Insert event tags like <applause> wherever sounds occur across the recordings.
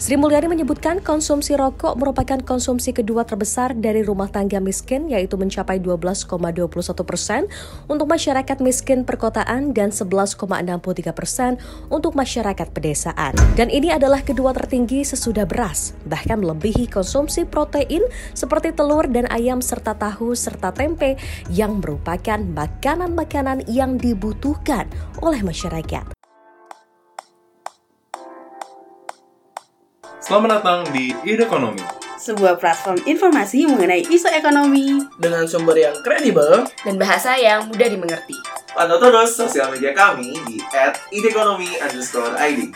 Sri Mulyani menyebutkan konsumsi rokok merupakan konsumsi kedua terbesar dari rumah tangga miskin yaitu mencapai 12,21 persen untuk masyarakat miskin perkotaan dan 11,63 persen untuk masyarakat pedesaan. Dan ini adalah kedua tertinggi sesudah beras, bahkan melebihi konsumsi protein seperti telur dan ayam serta tahu serta tempe yang merupakan makanan-makanan yang dibutuhkan oleh masyarakat. Selamat datang di Ide Ekonomi. Sebuah platform informasi mengenai isu ekonomi dengan sumber yang kredibel dan bahasa yang mudah dimengerti. Pantau terus sosial media kami di @idekonomi_id.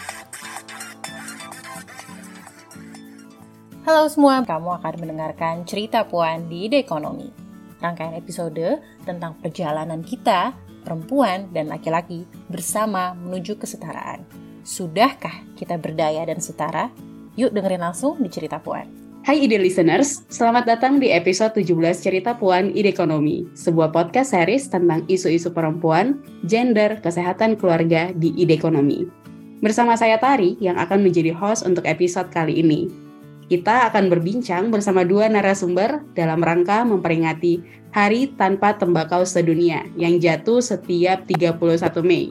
Halo semua, kamu akan mendengarkan cerita Puan di Ide Ekonomi. Rangkaian episode tentang perjalanan kita, perempuan dan laki-laki bersama menuju kesetaraan. Sudahkah kita berdaya dan setara? Yuk dengerin langsung di Cerita Puan. Hai ide listeners, selamat datang di episode 17 Cerita Puan Ide Ekonomi, sebuah podcast series tentang isu-isu perempuan, gender, kesehatan keluarga di Ide Ekonomi. Bersama saya Tari yang akan menjadi host untuk episode kali ini. Kita akan berbincang bersama dua narasumber dalam rangka memperingati Hari Tanpa Tembakau Sedunia yang jatuh setiap 31 Mei.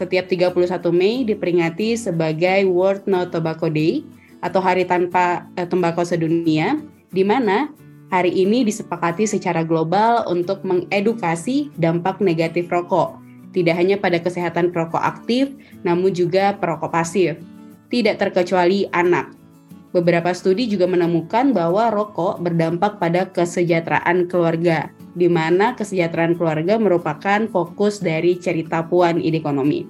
Setiap 31 Mei diperingati sebagai World No Tobacco Day atau Hari Tanpa eh, Tembakau Sedunia, di mana hari ini disepakati secara global untuk mengedukasi dampak negatif rokok, tidak hanya pada kesehatan perokok aktif, namun juga perokok pasif. Tidak terkecuali anak. Beberapa studi juga menemukan bahwa rokok berdampak pada kesejahteraan keluarga, di mana kesejahteraan keluarga merupakan fokus dari cerita Puan Ide Ekonomi.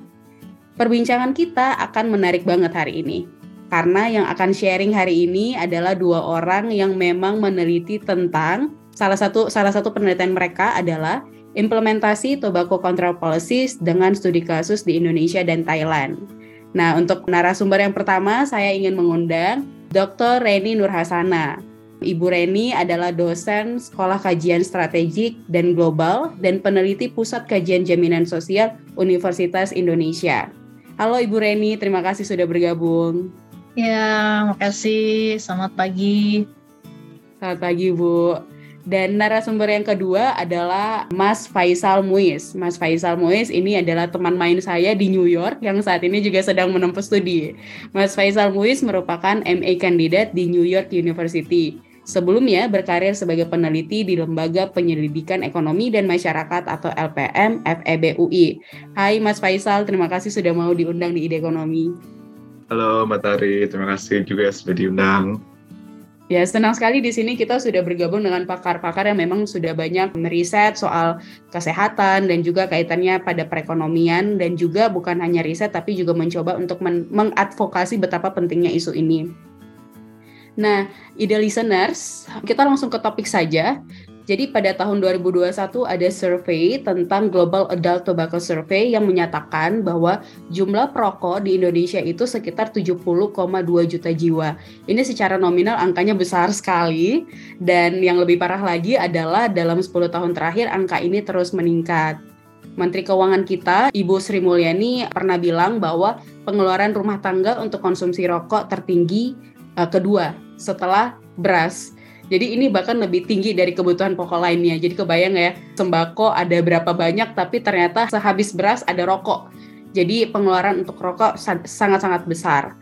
Perbincangan kita akan menarik banget hari ini, karena yang akan sharing hari ini adalah dua orang yang memang meneliti tentang salah satu salah satu penelitian mereka adalah implementasi tobacco control policies dengan studi kasus di Indonesia dan Thailand. Nah, untuk narasumber yang pertama saya ingin mengundang Dr. Reni Nurhasana. Ibu Reni adalah dosen Sekolah Kajian Strategik dan Global dan peneliti Pusat Kajian Jaminan Sosial Universitas Indonesia. Halo Ibu Reni, terima kasih sudah bergabung. Ya, makasih. Selamat pagi. Selamat pagi, Bu. Dan narasumber yang kedua adalah Mas Faisal Muiz. Mas Faisal Muiz ini adalah teman main saya di New York yang saat ini juga sedang menempuh studi. Mas Faisal Muiz merupakan MA kandidat di New York University. Sebelumnya berkarir sebagai peneliti di Lembaga Penyelidikan Ekonomi dan Masyarakat atau LPM FEB UI. Hai Mas Faisal, terima kasih sudah mau diundang di Ide Ekonomi. Halo Mbak Tari, terima kasih juga sudah diundang. Ya, senang sekali di sini kita sudah bergabung dengan pakar-pakar yang memang sudah banyak meriset soal kesehatan dan juga kaitannya pada perekonomian dan juga bukan hanya riset tapi juga mencoba untuk mengadvokasi betapa pentingnya isu ini. Nah, ide listeners, kita langsung ke topik saja. Jadi pada tahun 2021 ada survei tentang Global Adult Tobacco Survey yang menyatakan bahwa jumlah perokok di Indonesia itu sekitar 70,2 juta jiwa. Ini secara nominal angkanya besar <laughs> sekali dan yang lebih parah lagi adalah dalam 10 tahun terakhir angka ini terus meningkat. Menteri Keuangan kita, Ibu Sri Mulyani pernah bilang bahwa pengeluaran rumah tangga untuk konsumsi rokok tertinggi uh, kedua setelah beras. Jadi ini bahkan lebih tinggi dari kebutuhan pokok lainnya. Jadi kebayang ya, sembako ada berapa banyak tapi ternyata sehabis beras ada rokok. Jadi pengeluaran untuk rokok sangat-sangat besar.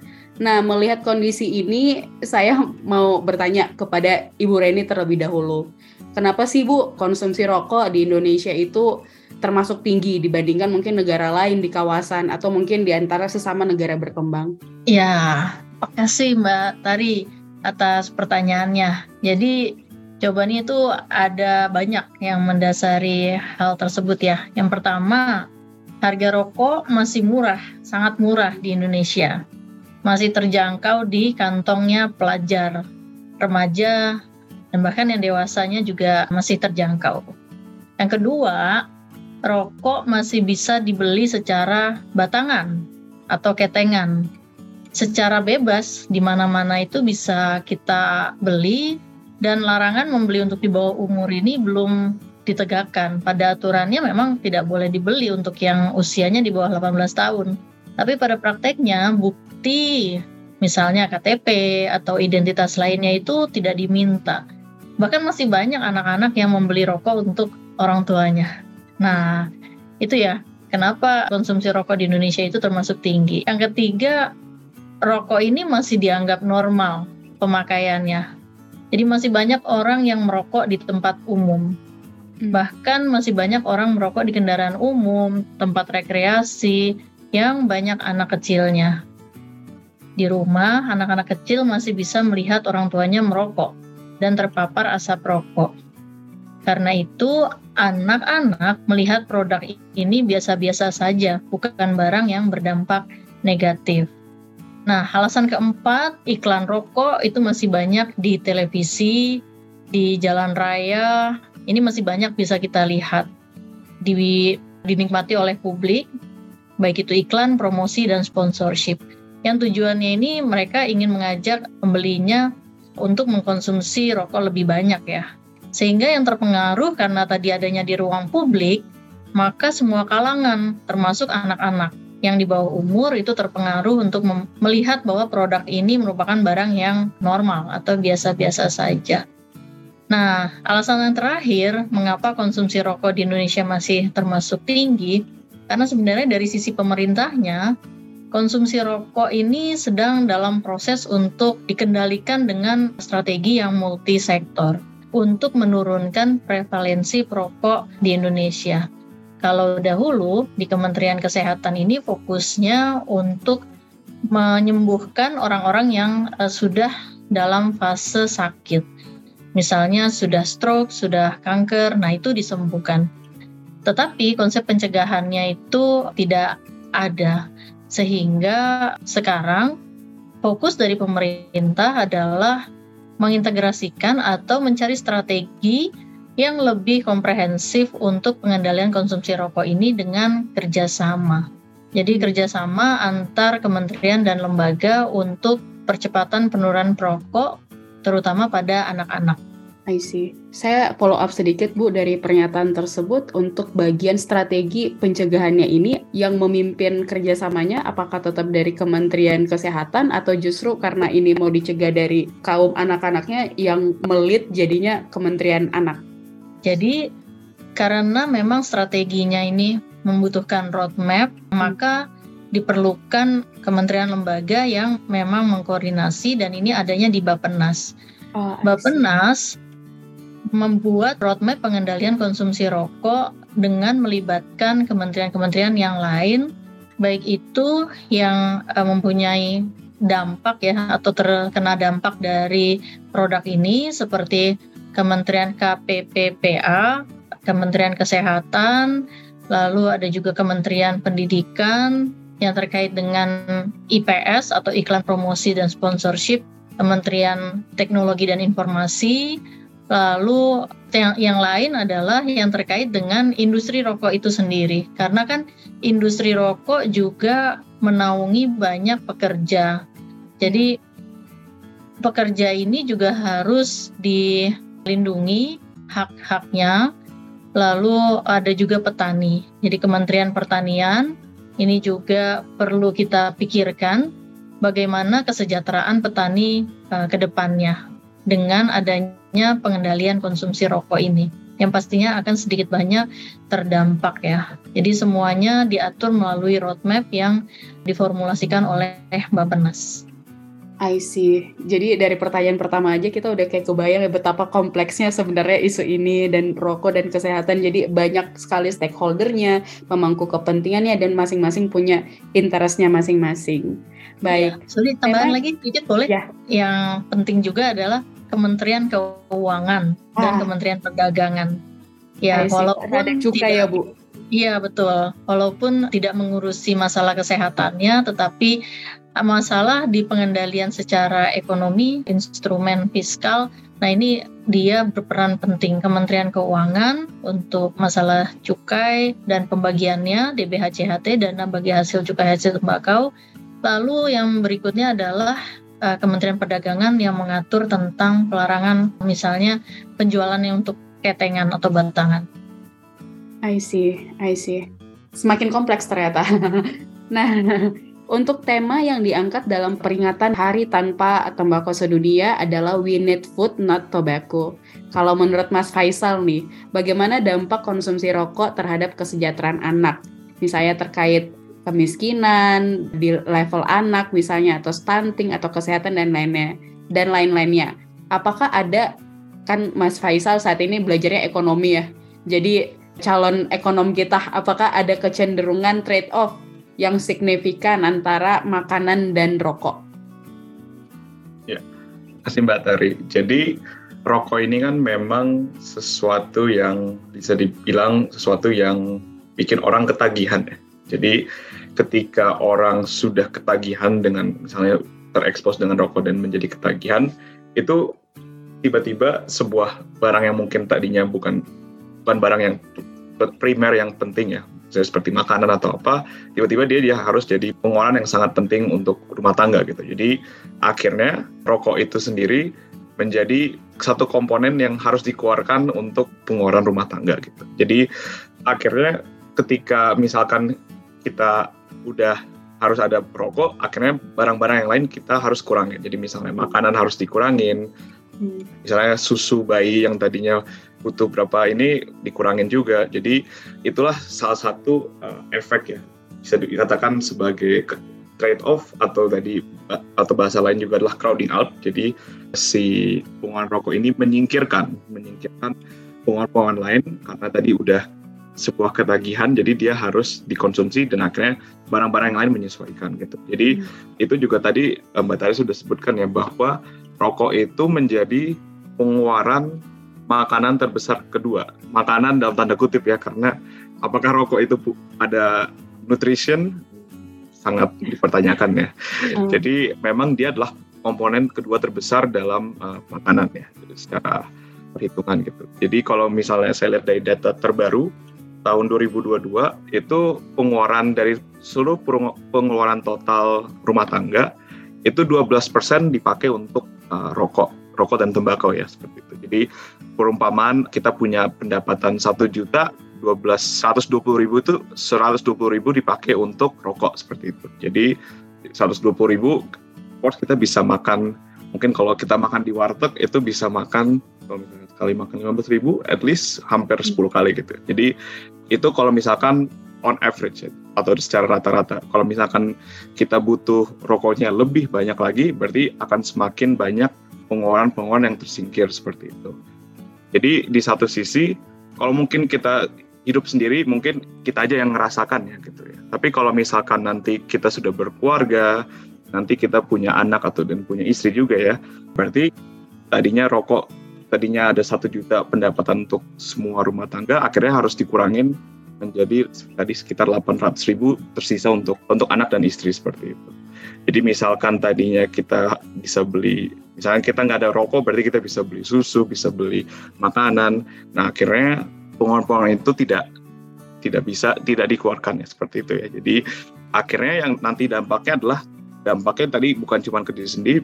Nah, melihat kondisi ini, saya mau bertanya kepada Ibu Reni terlebih dahulu. Kenapa sih Bu konsumsi rokok di Indonesia itu termasuk tinggi dibandingkan mungkin negara lain di kawasan atau mungkin di antara sesama negara berkembang? Ya, makasih Mbak Tari atas pertanyaannya. Jadi jawabannya itu ada banyak yang mendasari hal tersebut ya. Yang pertama, harga rokok masih murah, sangat murah di Indonesia. Masih terjangkau di kantongnya pelajar, remaja, dan bahkan yang dewasanya juga masih terjangkau. Yang kedua, rokok masih bisa dibeli secara batangan atau ketengan secara bebas di mana-mana itu bisa kita beli dan larangan membeli untuk di bawah umur ini belum ditegakkan. Pada aturannya memang tidak boleh dibeli untuk yang usianya di bawah 18 tahun. Tapi pada prakteknya bukti misalnya KTP atau identitas lainnya itu tidak diminta. Bahkan masih banyak anak-anak yang membeli rokok untuk orang tuanya. Nah, itu ya kenapa konsumsi rokok di Indonesia itu termasuk tinggi. Yang ketiga, rokok ini masih dianggap normal pemakaiannya. Jadi masih banyak orang yang merokok di tempat umum. Hmm. Bahkan masih banyak orang merokok di kendaraan umum, tempat rekreasi yang banyak anak kecilnya. Di rumah, anak-anak kecil masih bisa melihat orang tuanya merokok dan terpapar asap rokok. Karena itu, anak-anak melihat produk ini biasa-biasa saja, bukan barang yang berdampak negatif. Nah, alasan keempat, iklan rokok itu masih banyak di televisi, di jalan raya, ini masih banyak bisa kita lihat, di, dinikmati oleh publik, baik itu iklan, promosi, dan sponsorship yang tujuannya ini mereka ingin mengajak pembelinya untuk mengkonsumsi rokok lebih banyak ya. Sehingga yang terpengaruh karena tadi adanya di ruang publik, maka semua kalangan termasuk anak-anak yang di bawah umur itu terpengaruh untuk melihat bahwa produk ini merupakan barang yang normal atau biasa-biasa saja. Nah, alasan yang terakhir mengapa konsumsi rokok di Indonesia masih termasuk tinggi, karena sebenarnya dari sisi pemerintahnya konsumsi rokok ini sedang dalam proses untuk dikendalikan dengan strategi yang multisektor untuk menurunkan prevalensi perokok di Indonesia. Kalau dahulu di Kementerian Kesehatan ini fokusnya untuk menyembuhkan orang-orang yang uh, sudah dalam fase sakit. Misalnya sudah stroke, sudah kanker, nah itu disembuhkan. Tetapi konsep pencegahannya itu tidak ada. Sehingga sekarang fokus dari pemerintah adalah mengintegrasikan atau mencari strategi yang lebih komprehensif untuk pengendalian konsumsi rokok ini dengan kerjasama. Jadi kerjasama antar kementerian dan lembaga untuk percepatan penurunan perokok, terutama pada anak-anak. I see. Saya follow up sedikit Bu dari pernyataan tersebut untuk bagian strategi pencegahannya ini yang memimpin kerjasamanya apakah tetap dari Kementerian Kesehatan atau justru karena ini mau dicegah dari kaum anak-anaknya yang melit jadinya Kementerian Anak? Jadi karena memang strateginya ini membutuhkan roadmap, hmm. maka diperlukan kementerian lembaga yang memang mengkoordinasi dan ini adanya di Bapenas. Oh, Bapenas membuat roadmap pengendalian konsumsi rokok dengan melibatkan kementerian-kementerian yang lain, baik itu yang uh, mempunyai dampak ya atau terkena dampak dari produk ini seperti Kementerian KPPPA, Kementerian Kesehatan, lalu ada juga Kementerian Pendidikan yang terkait dengan IPS atau iklan promosi dan sponsorship, Kementerian Teknologi dan Informasi, Lalu yang, yang lain adalah yang terkait dengan industri rokok itu sendiri. Karena kan industri rokok juga menaungi banyak pekerja. Jadi pekerja ini juga harus dilindungi hak-haknya. Lalu ada juga petani. Jadi Kementerian Pertanian ini juga perlu kita pikirkan bagaimana kesejahteraan petani uh, ke depannya dengan adanya pengendalian konsumsi rokok ini yang pastinya akan sedikit banyak terdampak ya. Jadi semuanya diatur melalui roadmap yang diformulasikan oleh Bapenas. I see. Jadi dari pertanyaan pertama aja kita udah kayak kebayang ya betapa kompleksnya sebenarnya isu ini dan rokok dan kesehatan. Jadi banyak sekali stakeholdernya, pemangku kepentingannya dan masing-masing punya interestnya masing-masing. Baik. Ya, sorry, tambahan lagi sedikit boleh? Ya. Yang penting juga adalah Kementerian Keuangan ah. dan Kementerian Perdagangan. Ya, walaupun ada juga tidak, ya, Bu. Iya, betul. Walaupun tidak mengurusi masalah kesehatannya, tetapi masalah di pengendalian secara ekonomi, instrumen fiskal, nah ini dia berperan penting Kementerian Keuangan untuk masalah cukai dan pembagiannya DBHCHT dana bagi hasil cukai hasil tembakau. Lalu yang berikutnya adalah uh, Kementerian Perdagangan yang mengatur tentang pelarangan misalnya penjualan yang untuk ketengan atau batangan. I see, I see. Semakin kompleks ternyata. <laughs> nah, Untuk tema yang diangkat dalam peringatan Hari Tanpa Tembakau Sedunia adalah We Need Food Not Tobacco. Kalau menurut Mas Faisal nih, bagaimana dampak konsumsi rokok terhadap kesejahteraan anak? Misalnya terkait kemiskinan di level anak misalnya atau stunting atau kesehatan dan lainnya dan lain-lainnya. Apakah ada kan Mas Faisal saat ini belajarnya ekonomi ya. Jadi calon ekonom kita apakah ada kecenderungan trade off yang signifikan antara makanan dan rokok? Ya, kasih Mbak Tari. Jadi rokok ini kan memang sesuatu yang bisa dibilang sesuatu yang bikin orang ketagihan ya. Jadi ketika orang sudah ketagihan dengan misalnya terekspos dengan rokok dan menjadi ketagihan, itu tiba-tiba sebuah barang yang mungkin tadinya bukan bukan barang yang primer yang penting ya, seperti makanan atau apa, tiba-tiba dia dia harus jadi pengeluaran yang sangat penting untuk rumah tangga gitu. Jadi akhirnya rokok itu sendiri menjadi satu komponen yang harus dikeluarkan untuk pengeluaran rumah tangga gitu. Jadi akhirnya ketika misalkan kita udah harus ada rokok, akhirnya barang-barang yang lain kita harus kurangin. Jadi misalnya makanan harus dikurangin, hmm. misalnya susu bayi yang tadinya butuh berapa ini dikurangin juga. Jadi itulah salah satu uh, efek ya bisa dikatakan sebagai trade off atau tadi atau bahasa lain juga adalah crowding out. Jadi si pengeluaran rokok ini menyingkirkan menyingkirkan pengeluaran lain karena tadi udah sebuah ketagihan jadi dia harus dikonsumsi dan akhirnya barang-barang yang lain menyesuaikan gitu. Jadi hmm. itu juga tadi eh, Mbak Tari sudah sebutkan ya bahwa rokok itu menjadi pengeluaran makanan terbesar kedua. Makanan dalam tanda kutip ya, karena apakah rokok itu ada nutrition sangat dipertanyakan ya. <laughs> Hmm. Jadi memang dia adalah komponen kedua terbesar dalam uh, makanan ya, secara perhitungan gitu. Jadi kalau misalnya saya lihat dari data terbaru tahun 2022 itu pengeluaran dari seluruh pengeluaran total rumah tangga itu 12% dipakai untuk uh, rokok rokok dan tembakau ya seperti itu. Jadi perumpamaan kita punya pendapatan satu juta 12 120 ribu itu 120 ribu dipakai untuk rokok seperti itu. Jadi 120 ribu course kita bisa makan mungkin kalau kita makan di warteg itu bisa makan kalau misalnya sekali makan 15 ribu at least hampir 10 kali gitu. Jadi itu kalau misalkan on average ya, atau secara rata-rata. Kalau misalkan kita butuh rokoknya lebih banyak lagi, berarti akan semakin banyak pengeluaran-pengeluaran yang tersingkir seperti itu. Jadi di satu sisi kalau mungkin kita hidup sendiri mungkin kita aja yang ngerasakan ya gitu ya. Tapi kalau misalkan nanti kita sudah berkeluarga, nanti kita punya anak atau dan punya istri juga ya, berarti tadinya rokok tadinya ada satu juta pendapatan untuk semua rumah tangga, akhirnya harus dikurangin menjadi tadi sekitar 800 ribu tersisa untuk untuk anak dan istri seperti itu. Jadi misalkan tadinya kita bisa beli Misalnya kita nggak ada rokok, berarti kita bisa beli susu, bisa beli makanan. Nah akhirnya pengeluaran-pengeluaran itu tidak tidak bisa tidak dikeluarkan ya seperti itu ya. Jadi akhirnya yang nanti dampaknya adalah dampaknya tadi bukan cuma ke diri sendiri,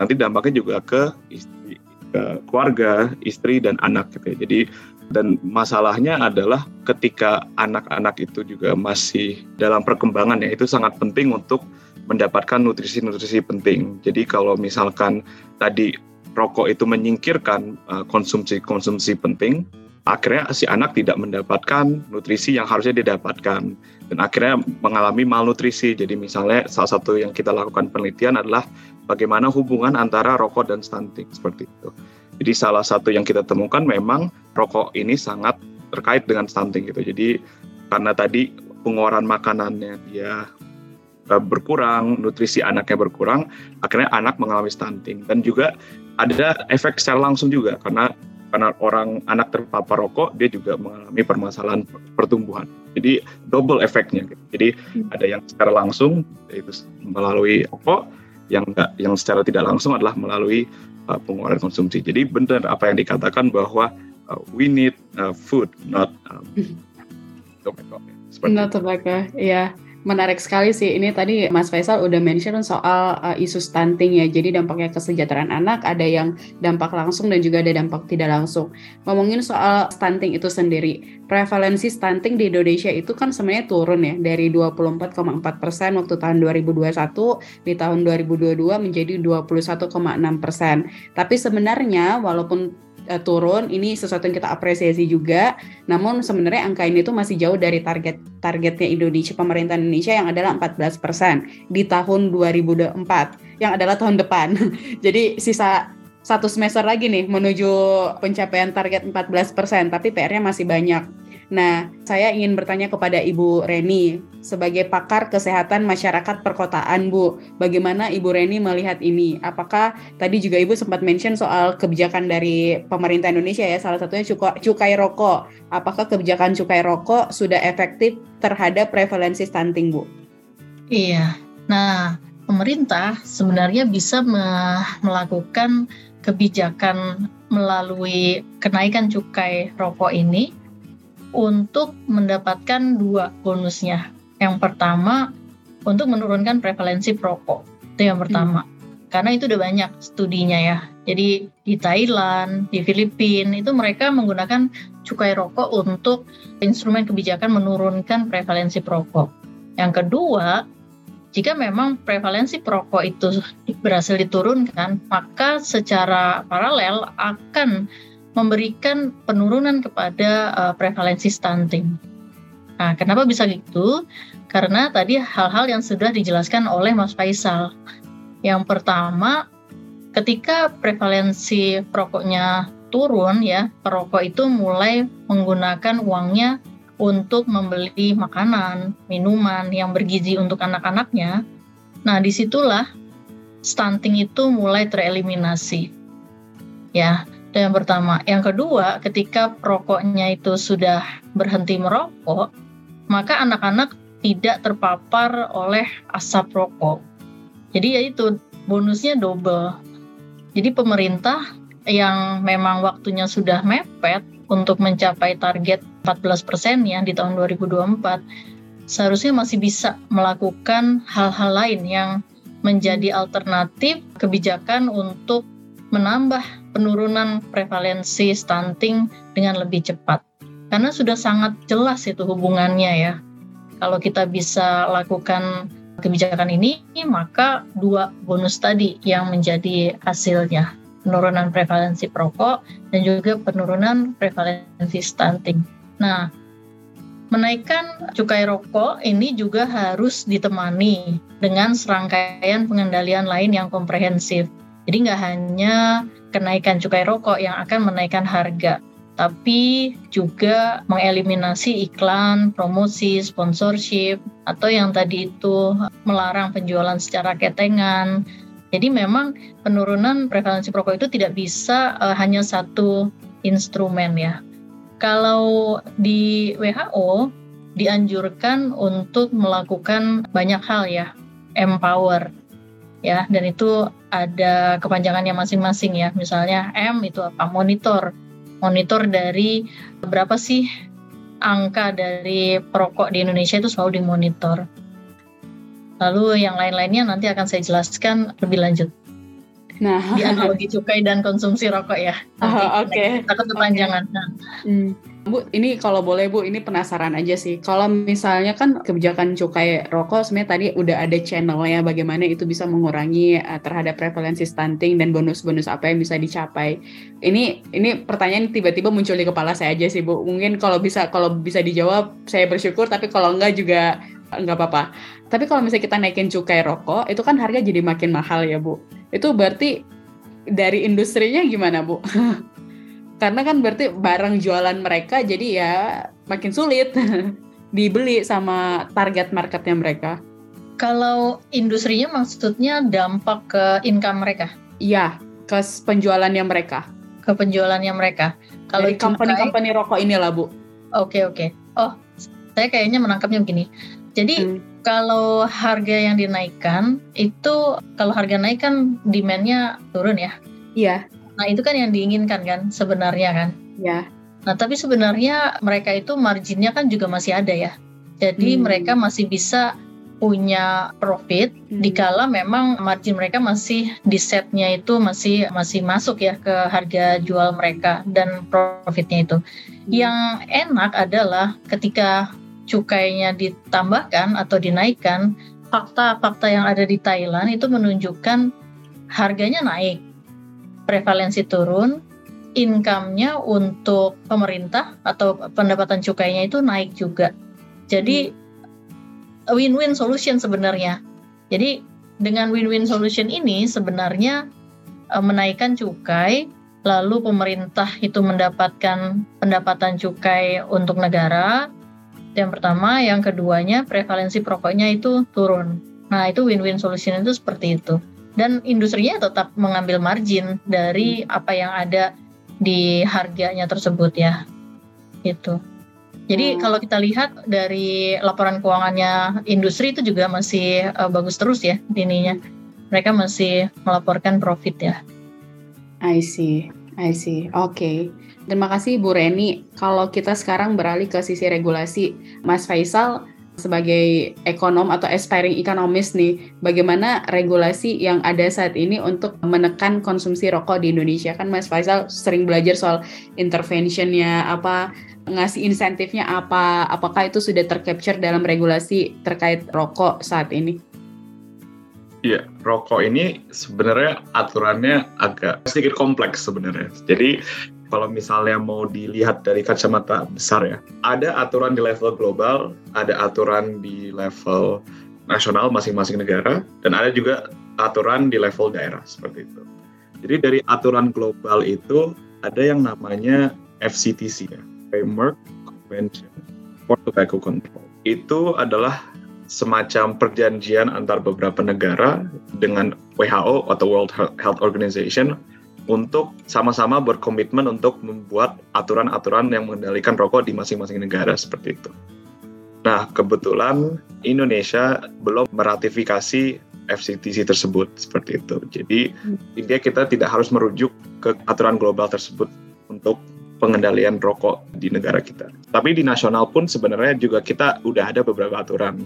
nanti dampaknya juga ke istri, ke keluarga, istri dan anak gitu ya. Jadi dan masalahnya adalah ketika anak-anak itu juga masih dalam perkembangan ya itu sangat penting untuk mendapatkan nutrisi-nutrisi penting. Jadi kalau misalkan tadi rokok itu menyingkirkan uh, konsumsi-konsumsi penting, akhirnya si anak tidak mendapatkan nutrisi yang harusnya didapatkan dan akhirnya mengalami malnutrisi. Jadi misalnya salah satu yang kita lakukan penelitian adalah bagaimana hubungan antara rokok dan stunting seperti itu. Jadi salah satu yang kita temukan memang rokok ini sangat terkait dengan stunting gitu. Jadi karena tadi pengeluaran makanannya dia Eh, berkurang, nutrisi anaknya berkurang, akhirnya anak mengalami stunting dan juga ada efek secara langsung juga karena karena orang anak terpapar rokok dia juga mengalami permasalahan pertumbuhan. Jadi double efeknya. Jadi hmm. ada yang secara langsung yaitu melalui rokok, yang enggak, yang secara tidak langsung adalah melalui uh, pengeluaran konsumsi. Jadi benar apa yang dikatakan bahwa uh, we need uh, food, not um, tobacco. Seperti not tobacco, ya. Menarik sekali sih ini tadi Mas Faisal udah mention soal uh, isu stunting ya. Jadi dampaknya kesejahteraan anak ada yang dampak langsung dan juga ada dampak tidak langsung. Ngomongin soal stunting itu sendiri, prevalensi stunting di Indonesia itu kan sebenarnya turun ya dari 24,4 persen waktu tahun 2021 di tahun 2022 menjadi 21,6 persen. Tapi sebenarnya walaupun uh, turun ini sesuatu yang kita apresiasi juga namun sebenarnya angka ini tuh masih jauh dari target targetnya Indonesia pemerintah Indonesia yang adalah 14% di tahun 2024 yang adalah tahun depan <laughs> jadi sisa satu semester lagi nih menuju pencapaian target 14%, tapi PR-nya masih banyak. Nah, saya ingin bertanya kepada Ibu Reni sebagai pakar kesehatan masyarakat perkotaan, Bu. Bagaimana Ibu Reni melihat ini? Apakah tadi juga Ibu sempat mention soal kebijakan dari pemerintah Indonesia ya, salah satunya cukai, rokok. Apakah kebijakan cukai rokok sudah efektif terhadap prevalensi stunting, Bu? Iya. Nah, pemerintah sebenarnya bisa melakukan kebijakan melalui kenaikan cukai rokok ini untuk mendapatkan dua bonusnya. Yang pertama, untuk menurunkan prevalensi perokok. Itu yang pertama. Hmm. Karena itu udah banyak studinya ya. Jadi di Thailand, di Filipina itu mereka menggunakan cukai rokok untuk instrumen kebijakan menurunkan prevalensi perokok. Yang kedua, jika memang prevalensi perokok itu berhasil diturunkan, maka secara paralel akan memberikan penurunan kepada uh, prevalensi stunting. Nah, kenapa bisa gitu? Karena tadi hal-hal yang sudah dijelaskan oleh Mas Faisal. Yang pertama, ketika prevalensi perokoknya turun ya, perokok itu mulai menggunakan uangnya untuk membeli makanan, minuman yang bergizi untuk anak-anaknya. Nah, di situlah stunting itu mulai tereliminasi. Ya, yang pertama. Yang kedua, ketika perokoknya itu sudah berhenti merokok, maka anak-anak tidak terpapar oleh asap rokok. Jadi ya itu bonusnya double. Jadi pemerintah yang memang waktunya sudah mepet untuk mencapai target 14% ya di tahun 2024 seharusnya masih bisa melakukan hal-hal lain yang menjadi alternatif kebijakan untuk menambah penurunan prevalensi stunting dengan lebih cepat. Karena sudah sangat jelas itu hubungannya ya. Kalau kita bisa lakukan kebijakan ini, maka dua bonus tadi yang menjadi hasilnya. Penurunan prevalensi perokok dan juga penurunan prevalensi stunting. Nah, menaikkan cukai rokok ini juga harus ditemani dengan serangkaian pengendalian lain yang komprehensif. Jadi nggak hanya kenaikan cukai rokok yang akan menaikkan harga, tapi juga mengeliminasi iklan, promosi, sponsorship, atau yang tadi itu melarang penjualan secara ketengan. Jadi memang penurunan prevalensi rokok itu tidak bisa uh, hanya satu instrumen ya. Kalau di WHO dianjurkan untuk melakukan banyak hal ya, empower ya dan itu ada kepanjangannya masing-masing ya misalnya M itu apa monitor monitor dari berapa sih angka dari perokok di Indonesia itu selalu dimonitor lalu yang lain-lainnya nanti akan saya jelaskan lebih lanjut Nah, di analogi cukai dan konsumsi rokok ya. <laughs> Oh, Oke. Okay. Takut kepanjangan. Okay. Nah. Hmm. Bu, ini kalau boleh Bu, ini penasaran aja sih. Kalau misalnya kan kebijakan cukai rokok sebenarnya tadi udah ada channelnya bagaimana itu bisa mengurangi uh, terhadap prevalensi stunting dan bonus-bonus apa yang bisa dicapai. Ini ini pertanyaan tiba-tiba muncul di kepala saya aja sih Bu. Mungkin kalau bisa kalau bisa dijawab saya bersyukur, tapi kalau enggak juga enggak apa-apa. Tapi kalau misalnya kita naikin cukai rokok, itu kan harga jadi makin mahal ya Bu. Itu berarti dari industrinya gimana Bu? <laughs> karena kan berarti barang jualan mereka jadi ya makin sulit <laughs> dibeli sama target marketnya mereka. Kalau industrinya maksudnya dampak ke income mereka? Iya, ke penjualannya mereka. Ke penjualannya mereka. Kalau company-company rokok inilah bu. Oke okay, oke. Okay. Oh, saya kayaknya menangkapnya begini. Jadi hmm. kalau harga yang dinaikkan itu kalau harga naik kan demandnya turun ya? Iya. Nah itu kan yang diinginkan kan sebenarnya kan. Ya. Nah tapi sebenarnya mereka itu marginnya kan juga masih ada ya. Jadi hmm. mereka masih bisa punya profit Hmm. dikala memang margin mereka masih di setnya itu masih masih masuk ya ke harga jual mereka dan profitnya itu. Yang enak adalah ketika cukainya ditambahkan atau dinaikkan, fakta-fakta yang ada di Thailand itu menunjukkan harganya naik, prevalensi turun, income-nya untuk pemerintah atau pendapatan cukainya itu naik juga. Jadi win-win solution sebenarnya. Jadi dengan win-win solution ini sebenarnya eh, menaikkan cukai, lalu pemerintah itu mendapatkan pendapatan cukai untuk negara. Yang pertama, yang keduanya prevalensi perokoknya itu turun. Nah, itu win-win solution itu seperti itu. Dan industrinya tetap mengambil margin dari apa yang ada di harganya tersebut ya. Gitu. Jadi Hmm. kalau kita lihat dari laporan keuangannya industri itu juga masih eh, bagus terus ya ininya. Mereka masih melaporkan profit ya. I see, I see. Oke. Terima kasih Bu Reni. Kalau kita sekarang beralih ke sisi regulasi, Mas Faisal sebagai ekonom atau aspiring economist nih, bagaimana regulasi yang ada saat ini untuk menekan konsumsi rokok di Indonesia? Kan Mas Faisal sering belajar soal interventionnya, apa ngasih insentifnya apa? Apakah itu sudah tercapture dalam regulasi terkait rokok saat ini? Iya, rokok ini sebenarnya aturannya agak sedikit kompleks sebenarnya. Jadi kalau misalnya mau dilihat dari kacamata besar ya, ada aturan di level global, ada aturan di level nasional masing-masing negara, dan ada juga aturan di level daerah seperti itu. Jadi dari aturan global itu ada yang namanya FCTC ya, Framework Convention for Tobacco Control. Itu adalah semacam perjanjian antar beberapa negara dengan WHO atau World Health Organization untuk sama-sama berkomitmen untuk membuat aturan-aturan yang mengendalikan rokok di masing-masing negara seperti itu. Nah, kebetulan Indonesia belum meratifikasi FCTC tersebut seperti itu. Jadi intinya kita tidak harus merujuk ke aturan global tersebut untuk pengendalian rokok di negara kita. Tapi di nasional pun sebenarnya juga kita udah ada beberapa aturan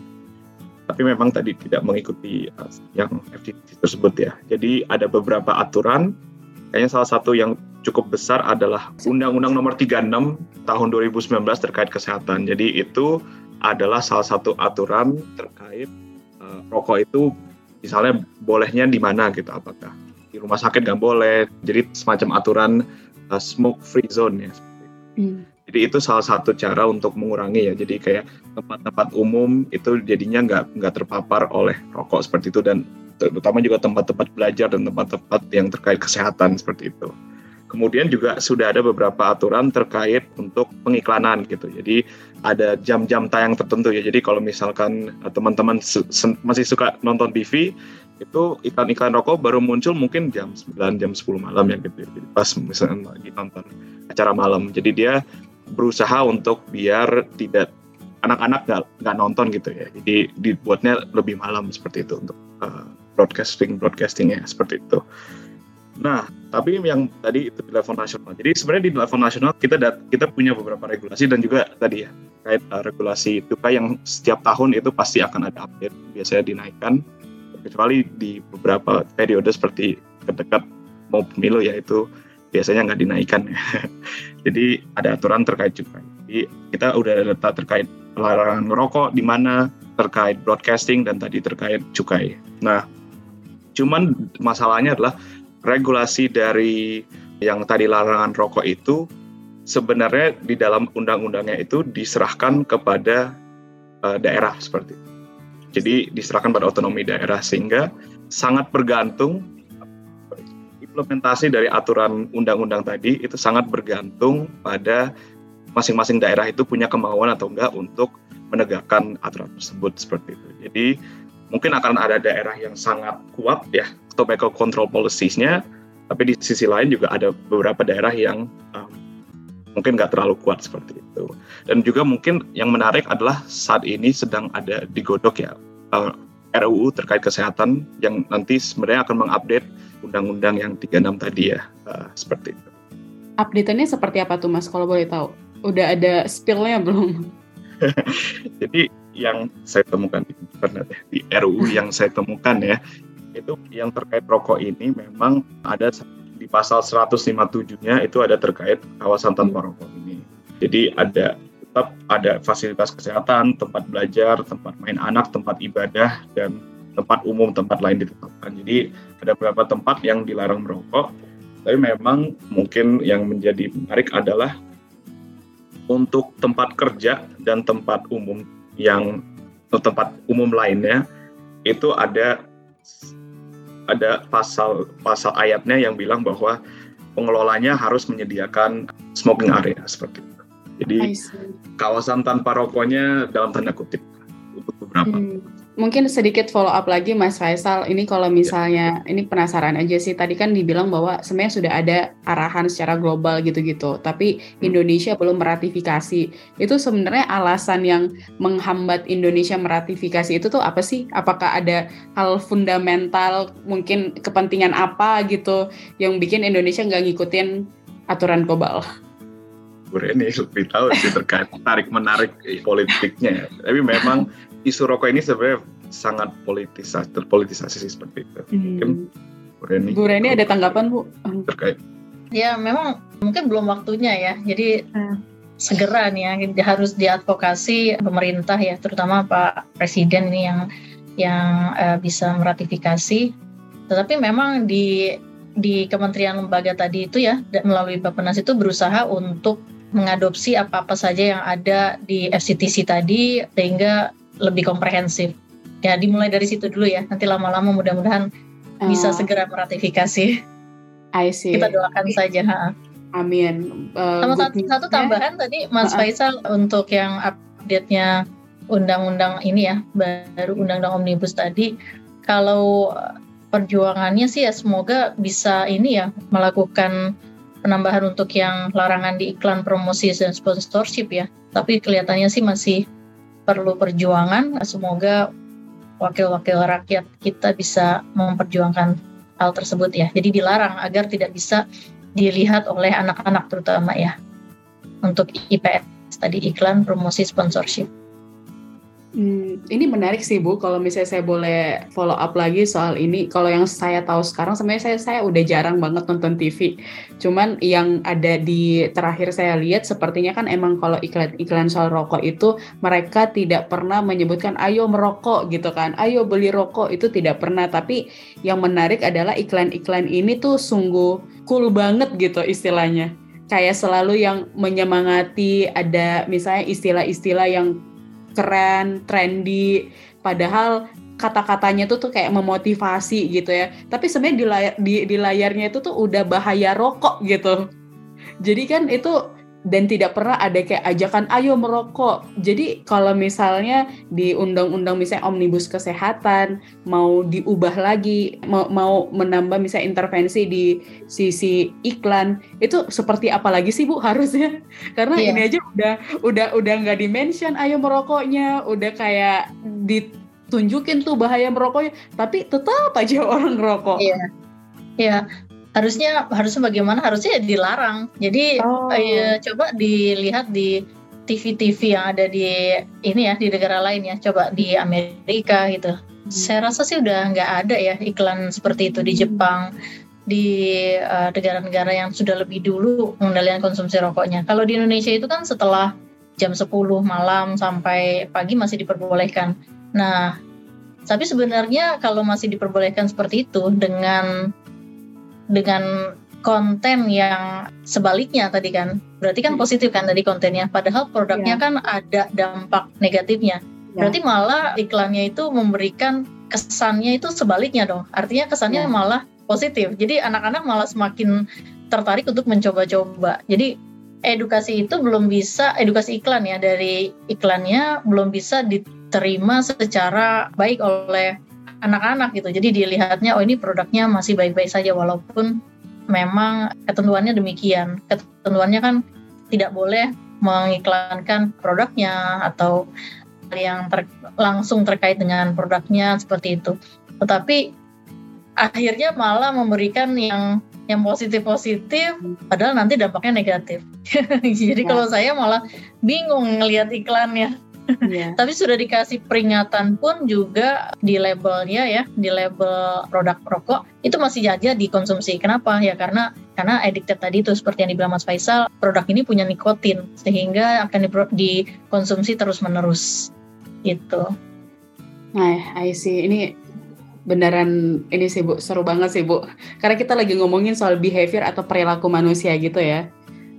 tapi memang tadi tidak mengikuti yang FCTC tersebut ya. Jadi ada beberapa aturan, kayaknya salah satu yang cukup besar adalah Undang-Undang Nomor 36 Tahun 2019 terkait kesehatan. Jadi itu adalah salah satu aturan terkait uh, rokok itu misalnya bolehnya di mana gitu, apakah di rumah sakit nggak boleh. Jadi semacam aturan uh, smoke free zone ya. Hmm. Jadi itu salah satu cara untuk mengurangi ya. Jadi kayak tempat-tempat umum itu jadinya nggak nggak terpapar oleh rokok seperti itu dan terutama juga tempat-tempat belajar dan tempat-tempat yang terkait kesehatan seperti itu. Kemudian juga sudah ada beberapa aturan terkait untuk pengiklanan gitu. Jadi ada jam-jam tayang tertentu ya. Jadi kalau misalkan eh, teman-teman masih suka nonton TV, itu iklan-iklan rokok baru muncul mungkin jam 9, jam 10 malam ya gitu. Jadi pas misalnya lagi nonton acara malam. Jadi dia berusaha untuk biar tidak anak-anak nggak nggak nonton gitu ya. Jadi dibuatnya lebih malam seperti itu untuk uh, broadcasting broadcastingnya seperti itu. Nah, tapi yang tadi itu di level nasional. Jadi sebenarnya di level nasional kita dat- kita punya beberapa regulasi dan juga tadi ya terkait uh, regulasi cukai yang setiap tahun itu pasti akan ada update, biasanya dinaikkan kecuali di beberapa periode seperti kedekat mau pemilu ya itu biasanya nggak dinaikkan. <laughs> Jadi ada aturan terkait cukai. Jadi kita udah ada data terkait larangan ngerokok di mana terkait broadcasting dan tadi terkait cukai. Nah, cuman masalahnya adalah regulasi dari yang tadi larangan rokok itu sebenarnya di dalam undang-undangnya itu diserahkan kepada uh, daerah seperti itu. Jadi diserahkan pada otonomi daerah sehingga sangat bergantung implementasi dari aturan undang-undang tadi itu sangat bergantung pada masing-masing daerah itu punya kemauan atau enggak untuk menegakkan aturan tersebut seperti itu. Jadi mungkin akan ada daerah yang sangat kuat ya tobacco control policies-nya, tapi di sisi lain juga ada beberapa daerah yang um, mungkin nggak terlalu kuat seperti itu. Dan juga mungkin yang menarik adalah saat ini sedang ada digodok ya uh, RUU terkait kesehatan yang nanti sebenarnya akan mengupdate undang-undang yang 36 tadi ya uh, seperti itu. Update-nya seperti apa tuh Mas kalau boleh tahu? Udah ada spill-nya belum? <laughs> Jadi yang saya temukan di internet ya, di RUU yang saya temukan ya, itu yang terkait rokok ini memang ada di pasal 157-nya itu ada terkait kawasan tanpa rokok ini. Jadi ada tetap ada fasilitas kesehatan, tempat belajar, tempat main anak, tempat ibadah dan tempat umum, tempat lain ditetapkan. Jadi ada beberapa tempat yang dilarang merokok. Tapi memang mungkin yang menjadi menarik adalah untuk tempat kerja dan tempat umum yang tempat umum lainnya itu ada ada pasal pasal ayatnya yang bilang bahwa pengelolanya harus menyediakan smoking area seperti itu. Jadi kawasan tanpa rokoknya dalam tanda kutip untuk beberapa. Hmm mungkin sedikit follow up lagi Mas Faisal. Ini kalau misalnya ya. ini penasaran aja sih. Tadi kan dibilang bahwa sebenarnya sudah ada arahan secara global gitu-gitu, tapi hmm. Indonesia belum meratifikasi. Itu sebenarnya alasan yang menghambat Indonesia meratifikasi itu tuh apa sih? Apakah ada hal fundamental mungkin kepentingan apa gitu yang bikin Indonesia nggak ngikutin aturan global? ini lebih tahu sih terkait tarik menarik politiknya. Tapi memang isu rokok ini sebenarnya sangat politis terpolitisasi sih seperti itu. Hmm. Mungkin Bu Reni, Bu Reni ada tanggapan Bu terkait? Ya memang mungkin belum waktunya ya. Jadi hmm. segera nih ya harus diadvokasi pemerintah ya, terutama Pak Presiden ini yang yang uh, bisa meratifikasi. Tetapi memang di di kementerian lembaga tadi itu ya melalui Bapenas itu berusaha untuk mengadopsi apa-apa saja yang ada di FCTC tadi sehingga lebih komprehensif. Ya dimulai dari situ dulu ya. Nanti lama-lama mudah-mudahan uh, bisa segera meratifikasi. I see. Kita doakan saja. Ha. Amin. Uh, Sama satu, satu tambahan tadi Mas uh, Faisal untuk yang update-nya undang-undang ini ya, baru undang-undang omnibus tadi. Kalau perjuangannya sih ya semoga bisa ini ya melakukan penambahan untuk yang larangan di iklan promosi dan sponsorship ya. Tapi kelihatannya sih masih perlu perjuangan. Semoga wakil-wakil rakyat kita bisa memperjuangkan hal tersebut ya. Jadi dilarang agar tidak bisa dilihat oleh anak-anak terutama ya. Untuk IPS tadi iklan promosi sponsorship. Hmm, ini menarik sih Bu, kalau misalnya saya boleh follow up lagi soal ini. Kalau yang saya tahu sekarang, sebenarnya saya saya udah jarang banget nonton TV. Cuman yang ada di terakhir saya lihat, sepertinya kan emang kalau iklan-iklan soal rokok itu mereka tidak pernah menyebutkan ayo merokok gitu kan, ayo beli rokok itu tidak pernah. Tapi yang menarik adalah iklan-iklan ini tuh sungguh cool banget gitu istilahnya. Kayak selalu yang menyemangati, ada misalnya istilah-istilah yang keren, trendy, padahal kata-katanya tuh tuh kayak memotivasi gitu ya. Tapi sebenarnya di, layar, di, di layarnya itu tuh udah bahaya rokok gitu. Jadi kan itu dan tidak pernah ada kayak ajakan ayo merokok. Jadi kalau misalnya di undang-undang misalnya omnibus kesehatan mau diubah lagi, mau, mau menambah misalnya intervensi di sisi iklan, itu seperti apa lagi sih Bu harusnya? <laughs> Karena yeah. ini aja udah udah udah nggak dimention ayo merokoknya, udah kayak ditunjukin tuh bahaya merokoknya, tapi tetap aja <laughs> orang rokok. Iya. Yeah. Iya, harusnya harusnya bagaimana? Harusnya ya dilarang. Jadi oh. ya, coba dilihat di TV-TV yang ada di ini ya di negara lain ya. Coba di Amerika gitu. Hmm. saya rasa sih udah nggak ada ya iklan seperti itu di Jepang di uh, negara-negara uh, yang sudah lebih dulu mengendalikan konsumsi rokoknya. Kalau di Indonesia itu kan setelah jam 10 malam sampai pagi masih diperbolehkan. Nah tapi sebenarnya kalau masih diperbolehkan seperti itu dengan dengan konten yang sebaliknya tadi kan. Berarti kan positif kan tadi kontennya. Padahal produknya yeah. kan ada dampak negatifnya. Yeah. berarti malah iklannya itu memberikan kesannya itu sebaliknya dong. Artinya kesannya yeah. malah positif. Jadi anak-anak malah semakin tertarik untuk mencoba-coba. Jadi edukasi itu belum bisa edukasi iklan ya dari iklannya belum bisa diterima secara baik oleh anak-anak gitu. Jadi dilihatnya oh ini produknya masih baik-baik saja walaupun memang ketentuannya demikian. Ketentuannya kan tidak boleh mengiklankan produknya atau yang ter, langsung terkait dengan produknya seperti itu. Tetapi akhirnya malah memberikan yang yang positif-positif padahal nanti dampaknya negatif. <laughs> Jadi ya. kalau saya malah bingung ngelihat iklannya Yeah. <laughs> Tapi sudah dikasih peringatan pun juga di labelnya ya, di label produk rokok itu masih aja dikonsumsi. Kenapa? Ya karena karena addicted tadi itu seperti yang dibilang Mas Faisal, produk ini punya nikotin sehingga akan dikonsumsi terus menerus. Gitu. Nah, I see. Ini beneran ini sih Bu, seru banget sih Bu. Karena kita lagi ngomongin soal behavior atau perilaku manusia gitu ya.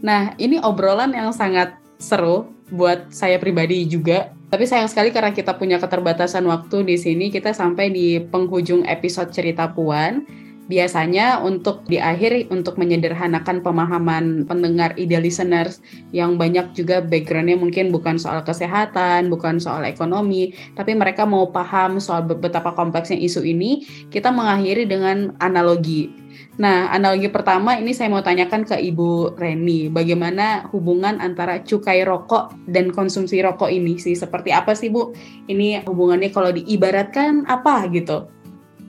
Nah, ini obrolan yang sangat seru buat saya pribadi juga. Tapi sayang sekali karena kita punya keterbatasan waktu di sini, kita sampai di penghujung episode cerita Puan. Biasanya untuk di akhir untuk menyederhanakan pemahaman pendengar ide listeners yang banyak juga backgroundnya mungkin bukan soal kesehatan, bukan soal ekonomi, tapi mereka mau paham soal betapa kompleksnya isu ini, kita mengakhiri dengan analogi Nah, analogi pertama ini saya mau tanyakan ke Ibu Reni, bagaimana hubungan antara cukai rokok dan konsumsi rokok ini sih? Seperti apa sih Bu? Ini hubungannya kalau diibaratkan apa gitu?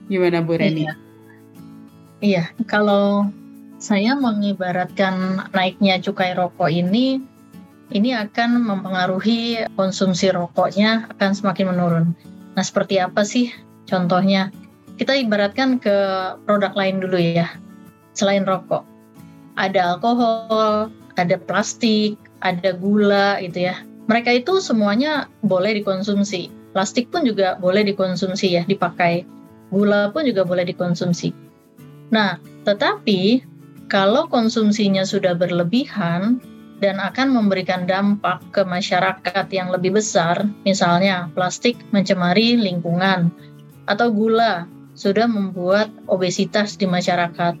Gimana Bu Reni? Iya, iya kalau saya mengibaratkan naiknya cukai rokok ini, ini akan mempengaruhi konsumsi rokoknya akan semakin menurun. Nah, seperti apa sih contohnya? Kita ibaratkan ke produk lain dulu ya, selain rokok. Ada alkohol, ada plastik, ada gula gitu ya. Mereka itu semuanya boleh dikonsumsi. Plastik pun juga boleh dikonsumsi ya, dipakai. Gula pun juga boleh dikonsumsi. Nah, tetapi kalau konsumsinya sudah berlebihan dan akan memberikan dampak ke masyarakat yang lebih besar, misalnya plastik mencemari lingkungan atau gula sudah membuat obesitas di masyarakat.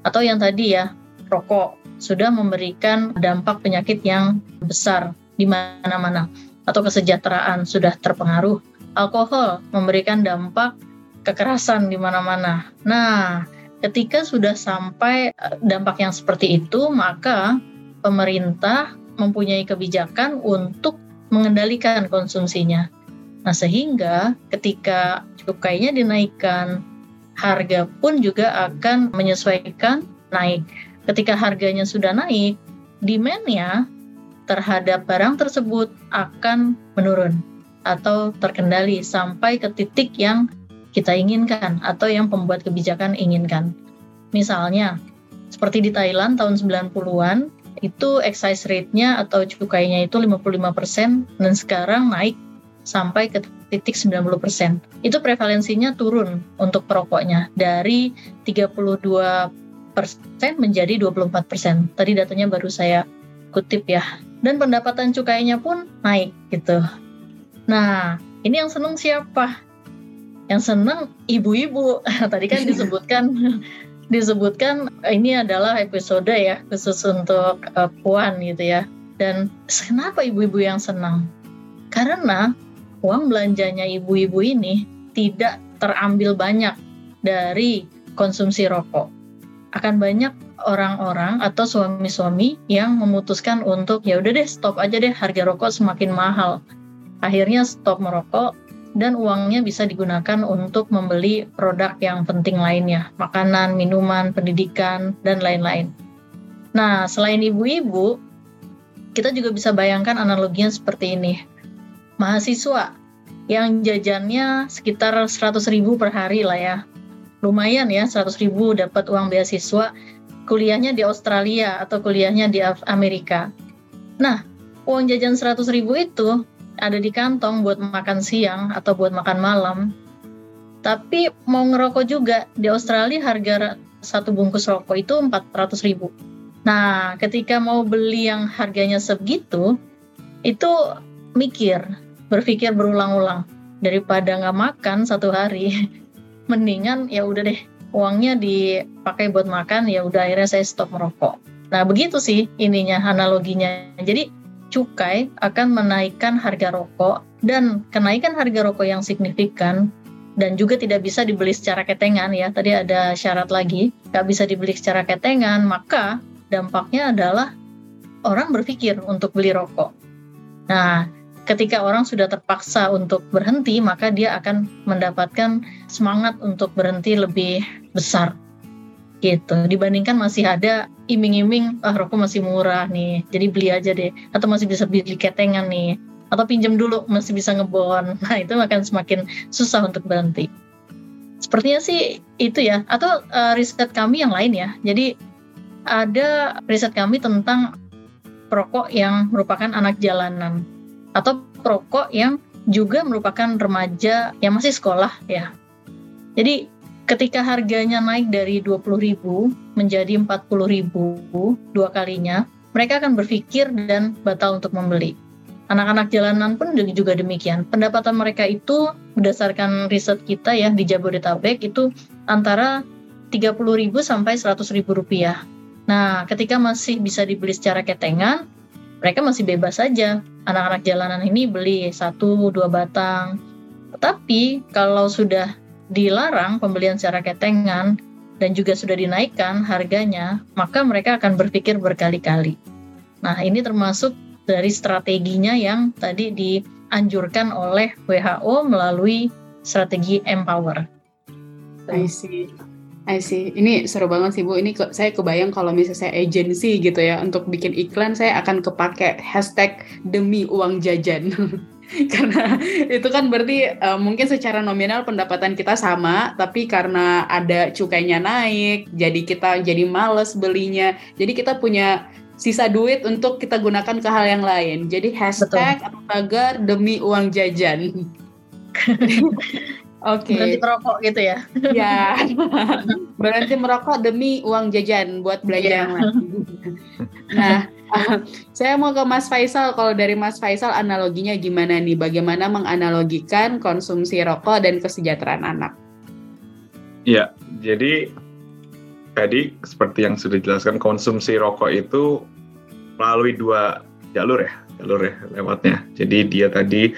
Atau yang tadi ya, rokok sudah memberikan dampak penyakit yang besar di mana-mana atau kesejahteraan sudah terpengaruh. Alkohol memberikan dampak kekerasan di mana-mana. Nah, ketika sudah sampai eh, dampak yang seperti itu, maka pemerintah mempunyai kebijakan untuk mengendalikan konsumsinya. Nah, sehingga ketika cukainya dinaikkan, harga pun juga akan menyesuaikan naik. Ketika harganya sudah naik, demand-nya terhadap barang tersebut akan menurun atau terkendali sampai ke titik yang kita inginkan atau yang pembuat kebijakan inginkan. Misalnya, seperti di Thailand tahun 90-an, itu excise rate-nya atau cukainya itu 55% dan sekarang naik sampai ke titik 90%. Itu prevalensinya turun untuk perokoknya dari 32% menjadi 24%. Tadi datanya baru saya kutip ya. Dan pendapatan cukainya pun naik gitu. Nah, ini yang seneng siapa? Yang seneng ibu-ibu. <laughs> Tadi kan disebutkan <laughs> disebutkan ini adalah episode ya khusus untuk uh, puan gitu ya. Dan kenapa ibu-ibu yang senang? Karena uang belanjanya ibu-ibu ini tidak terambil banyak dari konsumsi rokok. Akan banyak orang-orang atau suami-suami yang memutuskan untuk ya udah deh stop aja deh harga rokok semakin mahal. Akhirnya stop merokok dan uangnya bisa digunakan untuk membeli produk yang penting lainnya, makanan, minuman, pendidikan, dan lain-lain. Nah, selain ibu-ibu, kita juga bisa bayangkan analoginya seperti ini mahasiswa yang jajannya sekitar 100 ribu per hari lah ya. Lumayan ya 100 ribu dapat uang beasiswa kuliahnya di Australia atau kuliahnya di Amerika. Nah, uang jajan 100 ribu itu ada di kantong buat makan siang atau buat makan malam. Tapi mau ngerokok juga di Australia harga satu bungkus rokok itu 400 ribu. Nah, ketika mau beli yang harganya segitu, itu mikir berpikir berulang-ulang. Daripada nggak makan satu hari <laughs> mendingan ya udah deh uangnya dipakai buat makan ya udah akhirnya saya stop merokok. Nah begitu sih ininya analoginya. Jadi cukai akan menaikkan harga rokok dan kenaikan harga rokok yang signifikan dan juga tidak bisa dibeli secara ketengan ya. Tadi ada syarat lagi nggak bisa dibeli secara ketengan maka dampaknya adalah orang berpikir untuk beli rokok. Nah ketika orang sudah terpaksa untuk berhenti, maka dia akan mendapatkan semangat untuk berhenti lebih besar. Gitu. Dibandingkan masih ada iming-iming, ah rokok masih murah nih, jadi beli aja deh. Atau masih bisa beli ketengan nih. atau pinjam dulu masih bisa ngebon. <laughs> Nah, itu akan semakin susah untuk berhenti. Sepertinya sih itu ya. Atau uh, riset kami yang lain ya. Jadi ada riset kami tentang perokok yang merupakan anak jalanan atau perokok yang juga merupakan remaja yang masih sekolah ya. Jadi ketika harganya naik dari 20.000 menjadi 40.000 dua kalinya, mereka akan berpikir dan batal untuk membeli. Anak-anak jalanan pun juga demikian. Pendapatan mereka itu berdasarkan riset kita ya di Jabodetabek itu antara 30.000 sampai 100.000 rupiah. Nah, ketika masih bisa dibeli secara ketengan, mereka masih bebas saja. Anak-anak jalanan ini beli satu dua batang. Tetapi kalau sudah dilarang pembelian secara ketengan dan juga sudah dinaikkan harganya, maka mereka akan berpikir berkali-kali. Nah, ini termasuk dari strateginya yang tadi dianjurkan oleh WHO melalui strategi Empower. I see. I see. Ini seru banget sih Bu. Ini ke, saya kebayang kalau misalnya saya agency gitu ya untuk bikin iklan saya akan kepake hashtag demi uang jajan. <laughs> karena itu kan berarti uh, mungkin secara nominal pendapatan kita sama, tapi karena ada cukainya naik, jadi kita jadi males belinya. Jadi kita punya sisa duit untuk kita gunakan ke hal yang lain. Jadi hashtag atau tagar demi uang jajan. <laughs> Oke. Okay. Berhenti merokok gitu ya? Ya. <laughs> Berhenti merokok demi uang jajan buat belanja yeah. yang lain. nah, <laughs> saya mau ke Mas Faisal. Kalau dari Mas Faisal analoginya gimana nih? Bagaimana menganalogikan konsumsi rokok dan kesejahteraan anak? Ya, jadi tadi seperti yang sudah dijelaskan konsumsi rokok itu melalui dua jalur ya jalur ya lewatnya jadi dia tadi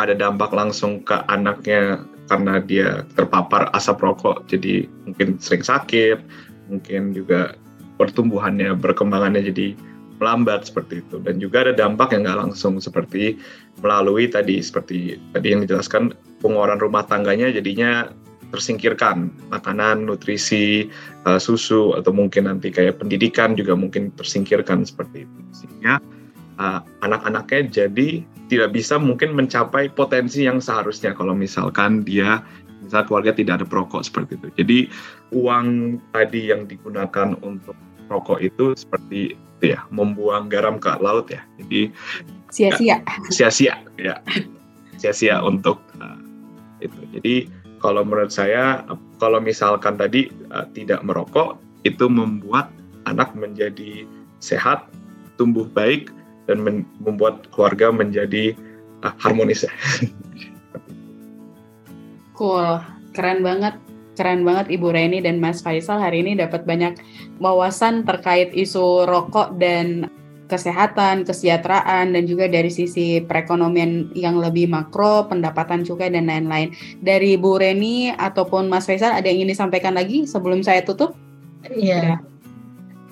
ada dampak langsung ke anaknya karena dia terpapar asap rokok jadi mungkin sering sakit mungkin juga pertumbuhannya berkembangannya jadi melambat seperti itu. Dan juga ada dampak yang nggak langsung seperti melalui tadi seperti tadi yang dijelaskan pengeluaran rumah tangganya jadinya tersingkirkan. Makanan, nutrisi, uh, susu atau mungkin nanti kayak pendidikan juga mungkin tersingkirkan seperti itu. Sehingga uh, anak-anaknya jadi tidak bisa mungkin mencapai potensi yang seharusnya kalau misalkan dia misal keluarga tidak ada perokok seperti itu. Jadi uang tadi yang digunakan untuk rokok itu seperti itu ya membuang garam ke laut ya. Jadi sia-sia. Sia-sia ya. Sia-sia untuk uh, itu. Jadi kalau menurut saya kalau misalkan tadi uh, tidak merokok itu membuat anak menjadi sehat, tumbuh baik dan men membuat keluarga menjadi uh, harmonis <laughs> cool, keren banget. Keren banget Ibu Reni dan Mas Faisal hari ini dapat banyak wawasan terkait isu rokok dan kesehatan, kesejahteraan, dan juga dari sisi perekonomian yang lebih makro, pendapatan juga, dan lain-lain. Dari Bu Reni ataupun Mas Faisal, ada yang ingin disampaikan lagi sebelum saya tutup? Iya.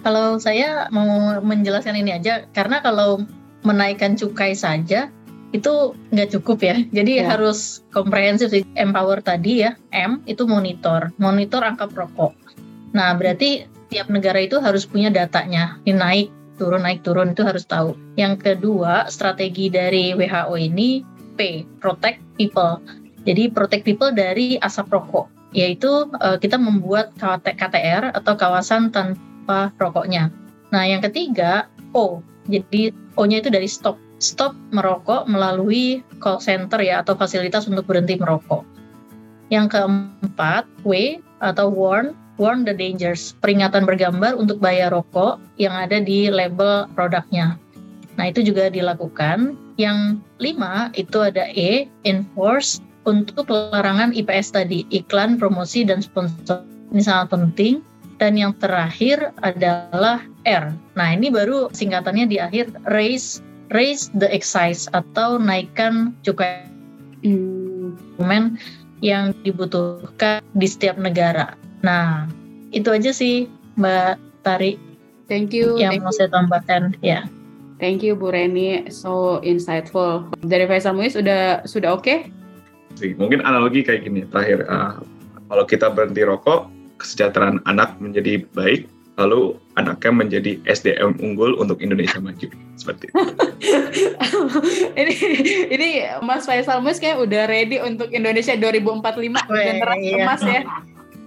Kalau saya mau menjelaskan ini aja, karena kalau menaikkan cukai saja, itu nggak cukup ya. <laughs> Jadi ya. harus komprehensif sih. Empower tadi ya, M itu monitor, monitor angka perokok. Nah, berarti tiap negara itu harus punya datanya. Ini naik turun naik turun itu harus tahu. Yang kedua, strategi dari WHO ini P, protect people. Jadi protect people dari asap rokok, yaitu uh, kita membuat KTR atau kawasan tanpa rokoknya. Nah, yang ketiga O. Jadi O-nya itu dari stop. Stop merokok melalui call center ya atau fasilitas untuk berhenti merokok. Yang keempat, W atau warn warn the dangers, peringatan bergambar untuk bahaya rokok yang ada di label produknya. Nah, itu juga dilakukan. Yang lima itu ada E, enforce, untuk pelarangan IPS tadi, iklan, promosi, dan sponsor. Ini sangat penting. Dan yang terakhir adalah R. Nah, ini baru singkatannya di akhir, raise, raise the excise, atau naikkan cukai hmm. yang dibutuhkan di setiap negara. Nah, itu aja sih Mbak Tari. Thank you. Yang mau saya tambahkan, ya. Thank you Bu Reni, so insightful. Dari Faisal Muiz sudah sudah oke? Okay? Mungkin analogi kayak gini terakhir. Uh, kalau kita berhenti rokok, kesejahteraan anak menjadi baik, lalu anaknya menjadi SDM unggul untuk Indonesia maju seperti itu. <laughs> ini ini Mas Faisal Mus kayak udah ready untuk Indonesia 2045 Weh, generasi iya. emas ya.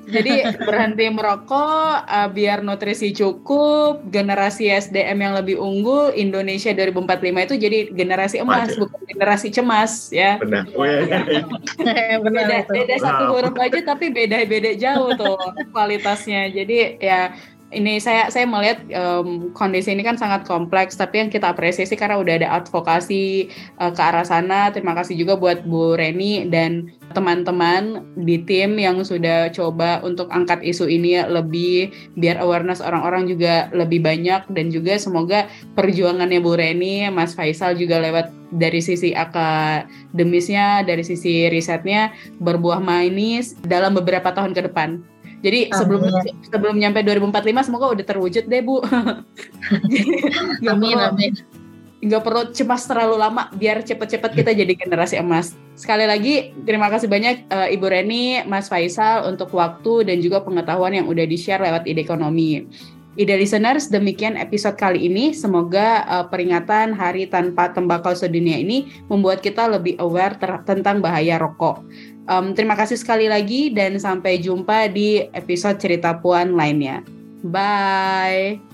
Jadi berhenti merokok, uh, biar nutrisi cukup, generasi SDM yang lebih unggul, Indonesia 2045 itu jadi generasi emas, Waduh. bukan generasi cemas ya. Benar. <laughs> Beda, beda satu huruf aja tapi beda-beda jauh tuh kualitasnya. Jadi ya ini saya saya melihat em, kondisi ini kan sangat kompleks tapi yang kita apresiasi karena udah ada advokasi eh, ke arah sana. Terima kasih juga buat Bu Reni dan teman-teman di tim yang sudah coba untuk angkat isu ini lebih biar awareness orang-orang juga lebih banyak dan juga semoga perjuangannya Bu Reni, Mas Faisal juga lewat dari sisi akademisnya, dari sisi risetnya berbuah manis dalam beberapa tahun ke depan. Jadi sebelum Amin. sebelum nyampe 2045 semoga udah terwujud deh Bu. <laughs> Amin, perlu- amin. perlu cemas terlalu lama biar cepet-cepet kita jadi generasi emas. Sekali lagi terima kasih banyak eh, Ibu Reni, Mas Faisal untuk waktu dan juga pengetahuan yang udah di-share lewat ide ekonomi. Ide listeners, demikian episode kali ini. Semoga eh, peringatan Hari Tanpa Tembakau Sedunia ini membuat kita lebih aware tentang bahaya rokok. Em, terima kasih sekali lagi dan sampai jumpa di episode cerita puan lainnya. Bye.